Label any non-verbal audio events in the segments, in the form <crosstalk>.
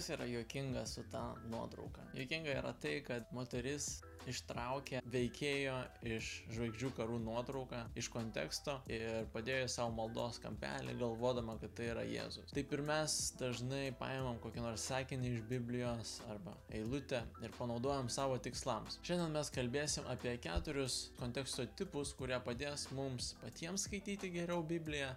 kas yra juokinga su ta nuotrauka? Juokinga yra tai, kad moteris ištraukė veikėjo iš žvaigždžių karų nuotrauką iš konteksto ir padėjo į savo maldos kampelį, galvodama, kad tai yra Jėzus. Taip ir mes dažnai paimam kokį nors sakinį iš Biblijos arba eilutę ir panaudojam savo tikslams. Šiandien mes kalbėsim apie keturius konteksto tipus, kurie padės mums patiems skaityti geriau Bibliją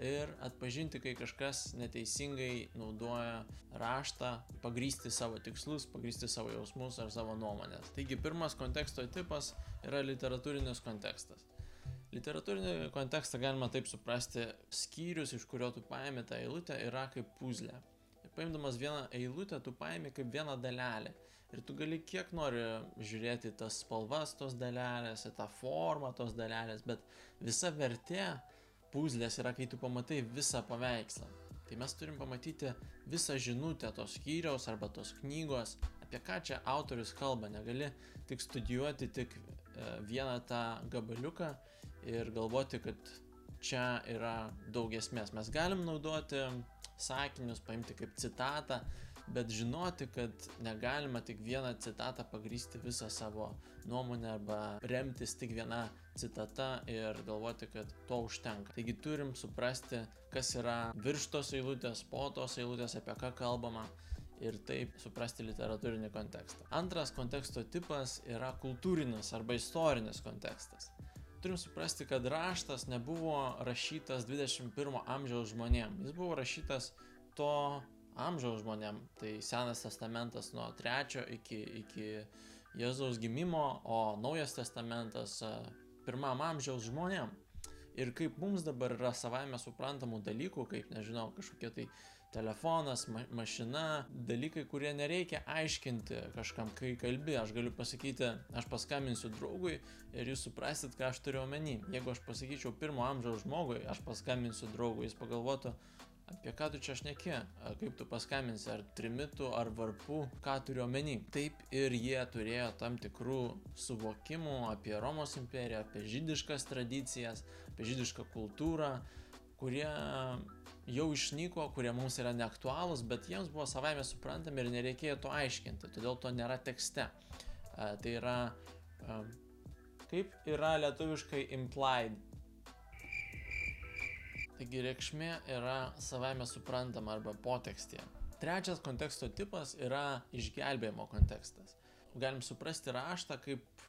ir atpažinti, kai kažkas neteisingai naudoja raštą, pagrysti savo tikslus, pagrysti savo jausmus ar savo nuomonės. Taigi pirmas konteksto tipas yra literatūrinis kontekstas. Literatūrinį kontekstą galima taip suprasti, skyrius, iš kurio tu paėmė tą eilutę, yra kaip puzlė. Ir paimdamas vieną eilutę, tu paėmė kaip vieną dalelę. Ir tu gali kiek nori žiūrėti tas spalvas tos dalelės, tą formą tos dalelės, bet visa vertė puzlės yra, kai tu pamatai visą paveikslą. Tai mes turim pamatyti visą žinutę tos skyriaus arba tos knygos, apie ką čia autorius kalba. Negali tik studijuoti tik e, vieną tą gabaliuką ir galvoti, kad čia yra daug esmės. Mes galim naudoti sakinius, paimti kaip citatą, bet žinoti, kad negalima tik vieną citatą pagrysti visą savo nuomonę arba remtis tik viena citata ir galvoti, kad to užtenka. Taigi turim suprasti, kas yra virš tos eilutės, po tos eilutės, apie ką kalbama ir taip suprasti literatūrinį kontekstą. Antras konteksto tipas yra kultūrinis arba istorinis kontekstas. Turim suprasti, kad raštas nebuvo rašytas 21 amžiaus žmonėm. Jis buvo rašytas to amžiaus žmonėm. Tai Senas testamentas nuo 3 iki, iki Jėzaus gimimo, o Naujas testamentas pirmam amžiaus žmonėm. Ir kaip mums dabar yra savaime suprantamų dalykų, kaip, nežinau, kažkokie tai telefonas, ma mašina, dalykai, kurie nereikia aiškinti kažkam, kai kalbi. Aš galiu pasakyti, aš paskambinsiu draugui ir jūs suprasit, ką aš turiu omeny. Jeigu aš pasakyčiau pirmo amžiaus žmogui, aš paskambinsiu draugui, jis pagalvotų, apie ką tu čia šneki, kaip tu paskambinsi, ar trimitų, ar varpų, ką turiu omeny. Taip ir jie turėjo tam tikrų suvokimų apie Romos imperiją, apie žydiškas tradicijas, apie žydišką kultūrą, kurie jau išnyko, kurie mums yra neaktualūs, bet jiems buvo savaime suprantami ir nereikėjo to aiškinti, todėl to nėra tekste. Tai yra, kaip yra lietuviškai implied Taigi reikšmė yra savaime suprantama arba potekstė. Trečias konteksto tipas yra išgelbėjimo kontekstas. Galim suprasti raštą kaip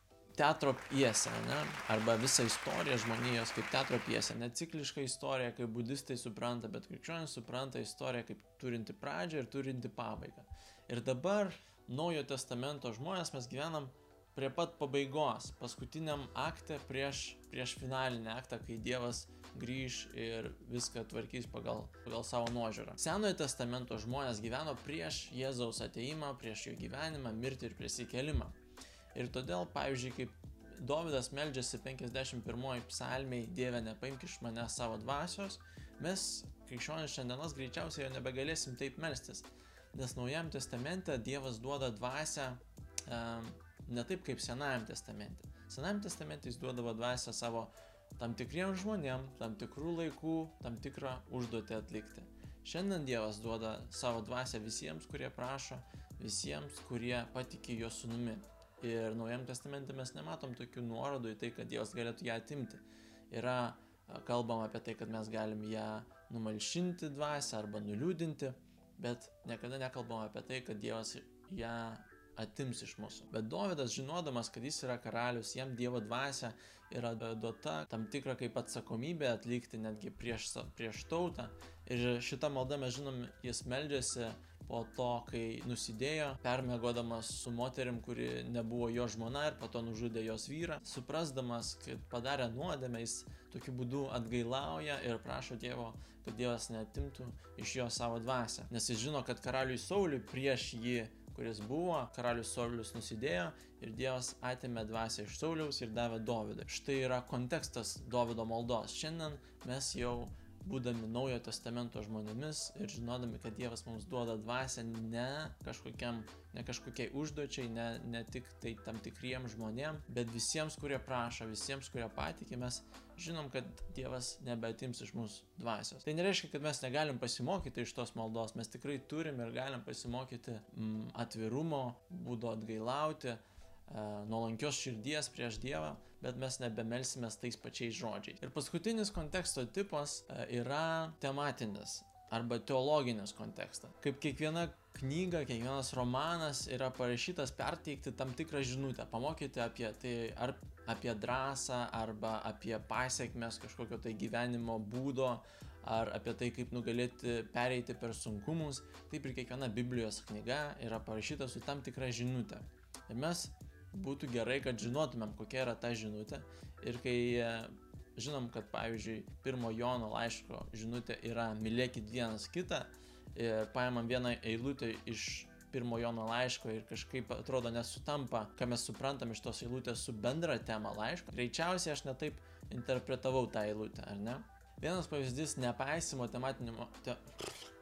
teatro pjesę, ne? arba visą istoriją žmonijos kaip teatro pjesę. Ne ciklišką istoriją, kaip budistai supranta, bet krikščionis supranta istoriją kaip turinti pradžią ir turinti pabaigą. Ir dabar Naujojo testamento žmonės mes gyvenam prie pat pabaigos, paskutiniam akte prieš, prieš finalinį aktą, kai Dievas grįž ir viską tvarkys pagal, pagal savo nuožiūrą. Senojo testamento žmonės gyveno prieš Jėzaus ateimą, prieš jo gyvenimą, mirtį ir prisikelimą. Ir todėl, pavyzdžiui, kaip Dovydas meldžiasi 51 psalmiai Dieve nepaimk iš mane savo dvasios, mes krikščionis šiandienos greičiausiai jau nebegalėsim taip melstis, nes Naujam testamente Dievas duoda dvasę um, ne taip kaip Senajam testamente. Senajam testamente jis duodavo dvasę savo tam tikriem žmonėm, tam tikrų laikų, tam tikrą užduotį atlikti. Šiandien Dievas duoda savo dvasę visiems, kurie prašo, visiems, kurie patikė jo sunumi. Ir Naujam testamente mes nematom tokių nuorodų į tai, kad Dievas galėtų ją atimti. Yra kalbama apie tai, kad mes galim ją numalšinti dvasę arba nuliūdinti, bet niekada nekalbama apie tai, kad Dievas ją atims iš mūsų. Bet Dovydas, žinodamas, kad jis yra karalius, jam Dievo dvasia yra duota tam tikra kaip atsakomybė atlikti netgi prieš, prieš tautą. Ir šitą maldą mes žinom, jis meldžiasi po to, kai nusidėjo, permėgodamas su moterim, kuri nebuvo jo žmona ir po to nužudė jos vyrą, suprasdamas, kad padarė nuodėmę, jis tokiu būdu atgailauja ir prašo Dievo, kad Dievas netimtų iš jo savo dvasę. Nes jis žino, kad karaliui Sauliui prieš jį kuris buvo, karalius Saulius nusidėjo ir Dievas atėmė dvasę iš Sauliaus ir davė Dovydui. Štai yra kontekstas Dovydo maldos. Šiandien mes jau būdami naujo testamento žmonėmis ir žinodami, kad Dievas mums duoda dvasę ne kažkokiam, ne kažkokiai užduočiai, ne, ne tik tai tam tikriem žmonėm, bet visiems, kurie prašo, visiems, kurie patikė, mes žinom, kad Dievas nebeatims iš mūsų dvasios. Tai nereiškia, kad mes negalim pasimokyti iš tos maldos, mes tikrai turim ir galim pasimokyti mm, atvirumo, būdo atgailauti, nuolankios širdies prieš Dievą, bet mes nebemelsimės tais pačiais žodžiais. Ir paskutinis konteksto tipas e, yra tematinis arba teologinis kontekstas. Kaip kiekviena knyga, kiekvienas romanas yra parašytas perteikti tam tikrą žinutę, pamokyti apie tai, ar apie drąsą, arba apie pasiekmes kažkokio tai gyvenimo būdo, ar apie tai, kaip nugalėti pereiti per sunkumus, taip ir kiekviena Biblijos knyga yra parašyta su tam tikra žinutė. Ir mes būtų gerai, kad žinotumėm, kokia yra ta žinutė. Ir kai e, žinom, kad pavyzdžiui, pirmo Jono laiško žinutė yra mylėkit vienas kitą, ir paimam vieną eilutę iš pirmo Jono laiško ir kažkaip atrodo nesutampa, ką mes suprantam iš tos eilutės su bendra tema laiško, greičiausiai aš netaip interpretavau tą eilutę, ar ne? Vienas pavyzdys nepaisimo tematinio, te,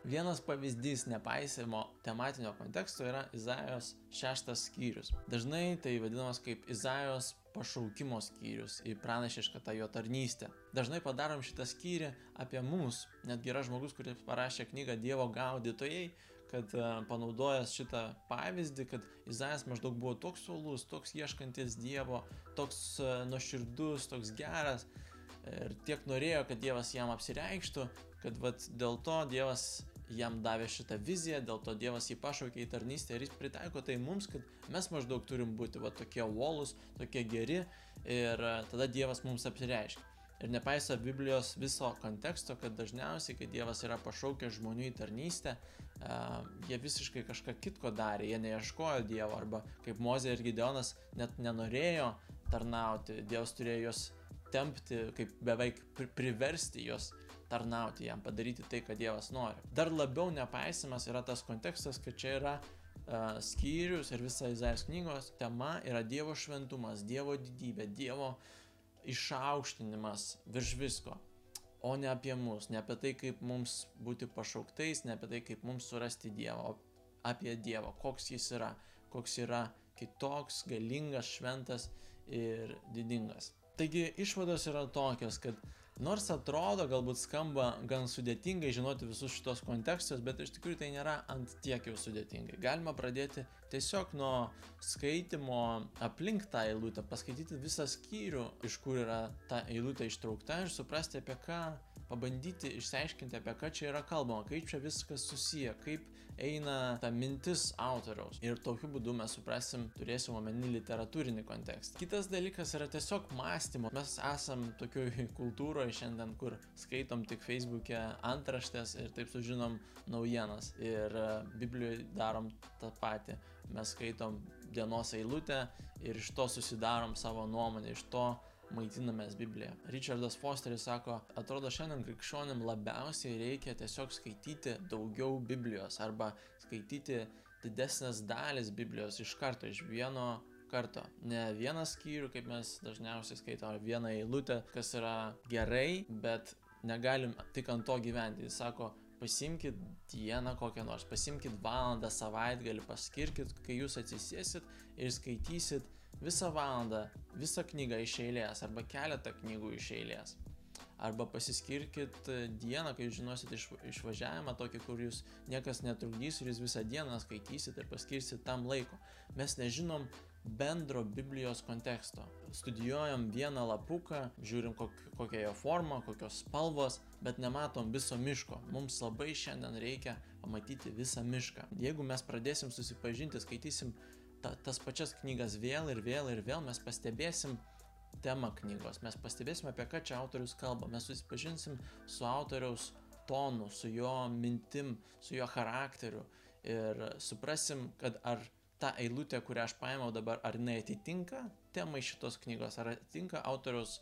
Vienas pavyzdys nepaisimo tematinio konteksto yra Izajos šeštas skyrius. Dažnai tai vadinamas kaip Izajos pašaukimo skyrius į pranašišką tą jo tarnystę. Dažnai padarom šitą skyrį apie mus, netgi yra žmogus, kuris parašė knygą Dievo gaudytojai, kad uh, panaudojęs šitą pavyzdį, kad Izaijas maždaug buvo toks uolus, toks ieškantis Dievo, toks uh, nuoširdus, toks geras ir tiek norėjo, kad Dievas jam apsireikštų, kad vat, dėl to Dievas jam davė šitą viziją, dėl to Dievas jį pašaukė į tarnystę ir jis pritaiko tai mums, kad mes maždaug turim būti va tokie uolus, tokie geri ir e, tada Dievas mums apsireiškia. Ir nepaiso Biblijos viso konteksto, kad dažniausiai, kai Dievas yra pašaukęs žmonių į tarnystę, uh, jie visiškai kažką kitko darė, jie neieškojo Dievo, arba kaip Mozė ir Gideonas net nenorėjo tarnauti, Dievas turėjo juos tempti, kaip beveik priversti juos tarnauti jam, padaryti tai, ką Dievas nori. Dar labiau nepaisimas yra tas kontekstas, kad čia yra uh, skyrius ir visa Izaias knygos tema yra Dievo šventumas, Dievo didybė, Dievo išaukštinimas virš visko. O ne apie mus, ne apie tai, kaip mums būti pašauktais, ne apie tai, kaip mums surasti Dievą, o apie Dievą, koks jis yra, koks yra kitoks, galingas, šventas ir didingas. Taigi išvados yra tokios, kad nors atrodo, galbūt skamba gan sudėtingai žinoti visus šitos kontekstus, bet iš tikrųjų tai nėra ant tiek jau sudėtingai. Galima pradėti tiesiog nuo skaitimo aplink tą eilutę, paskaityti visą skyrių, iš kur yra ta eilutė ištraukta ir suprasti apie ką pabandyti išsiaiškinti, apie ką čia yra kalbama, kaip čia viskas susiję, kaip eina ta mintis autoriaus. Ir tokiu būdu mes suprasim, turėsim omeny literatūrinį kontekstą. Kitas dalykas yra tiesiog mąstymo. Mes esam tokioj <laughs> kultūroje šiandien, kur skaitom tik Facebook'e antraštės ir taip sužinom naujienas. Ir e, Biblijoje darom tą patį. Mes skaitom dienos eilutę ir iš to susidarom savo nuomonę, iš to maitinamės Bibliją. Richardas Fosteris sako, atrodo šiandien krikščionim labiausiai reikia tiesiog skaityti daugiau Biblijos arba skaityti didesnės dalis Biblijos iš karto, iš vieno karto. Ne vieną skyrių, kaip mes dažniausiai skaitome, ar vieną eilutę, kas yra gerai, bet negalim tik ant to gyventi. Jis sako, pasimkit dieną kokią nors, pasimkit valandą savaitgalį, paskirkit, kai jūs atsisėsit ir skaitysit visą valandą, visą knygą iš eilės arba keletą knygų iš eilės. Arba pasiskirkit dieną, kai žinosit iš, išvažiavimą tokį, kur jūs niekas netrukdys ir jūs visą dieną skaitysit ir paskirsit tam laiko. Mes nežinom bendro Biblijos konteksto. Studijuojam vieną lapuką, žiūrim kok, kokia jo forma, kokios spalvos, bet nematom viso miško. Mums labai šiandien reikia pamatyti visą mišką. Jeigu mes pradėsim susipažinti, skaitysim ta, tas pačias knygas vėl ir vėl ir vėl mes pastebėsim temą knygos, mes pastebėsim apie ką čia autorius kalba, mes susipažinsim su autoriaus tonu, su jo mintim, su jo charakteriu ir suprasim, kad ar ta eilutė, kurią aš paėmiau dabar, ar jinai atitinka temai šitos knygos, ar atitinka autoriaus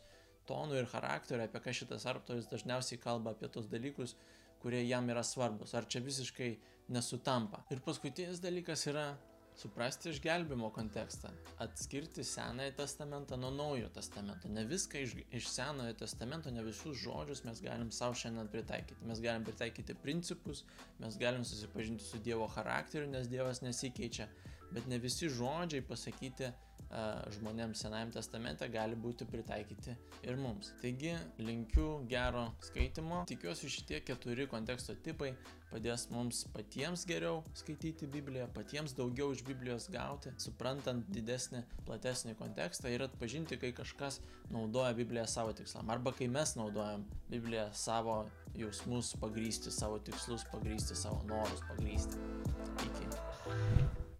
tonų ir charakterio, apie ką šitas autorius dažniausiai kalba apie tos dalykus, kurie jam yra svarbus, ar čia visiškai nesutampa. Ir paskutinis dalykas yra suprasti išgelbimo kontekstą, atskirti Senąją testamentą nuo Naujojo testamento. Ne viską iš, iš Senojo testamento, ne visus žodžius mes galim savo šiandien pritaikyti. Mes galim pritaikyti principus, mes galim susipažinti su Dievo charakteriu, nes Dievas nesikeičia, bet ne visi žodžiai pasakyti žmonėms Senajame testamente gali būti pritaikyti ir mums. Taigi linkiu gero skaitimo. Tikiuosi šitie keturi konteksto tipai padės mums patiems geriau skaityti Bibliją, patiems daugiau iš Biblijos gauti, suprantant didesnį, platesnį kontekstą ir atpažinti, kai kažkas naudoja Bibliją savo tikslam. Arba kai mes naudojam Bibliją savo jausmus pagrysti, savo tikslus pagrysti, savo norus pagrysti. Iki.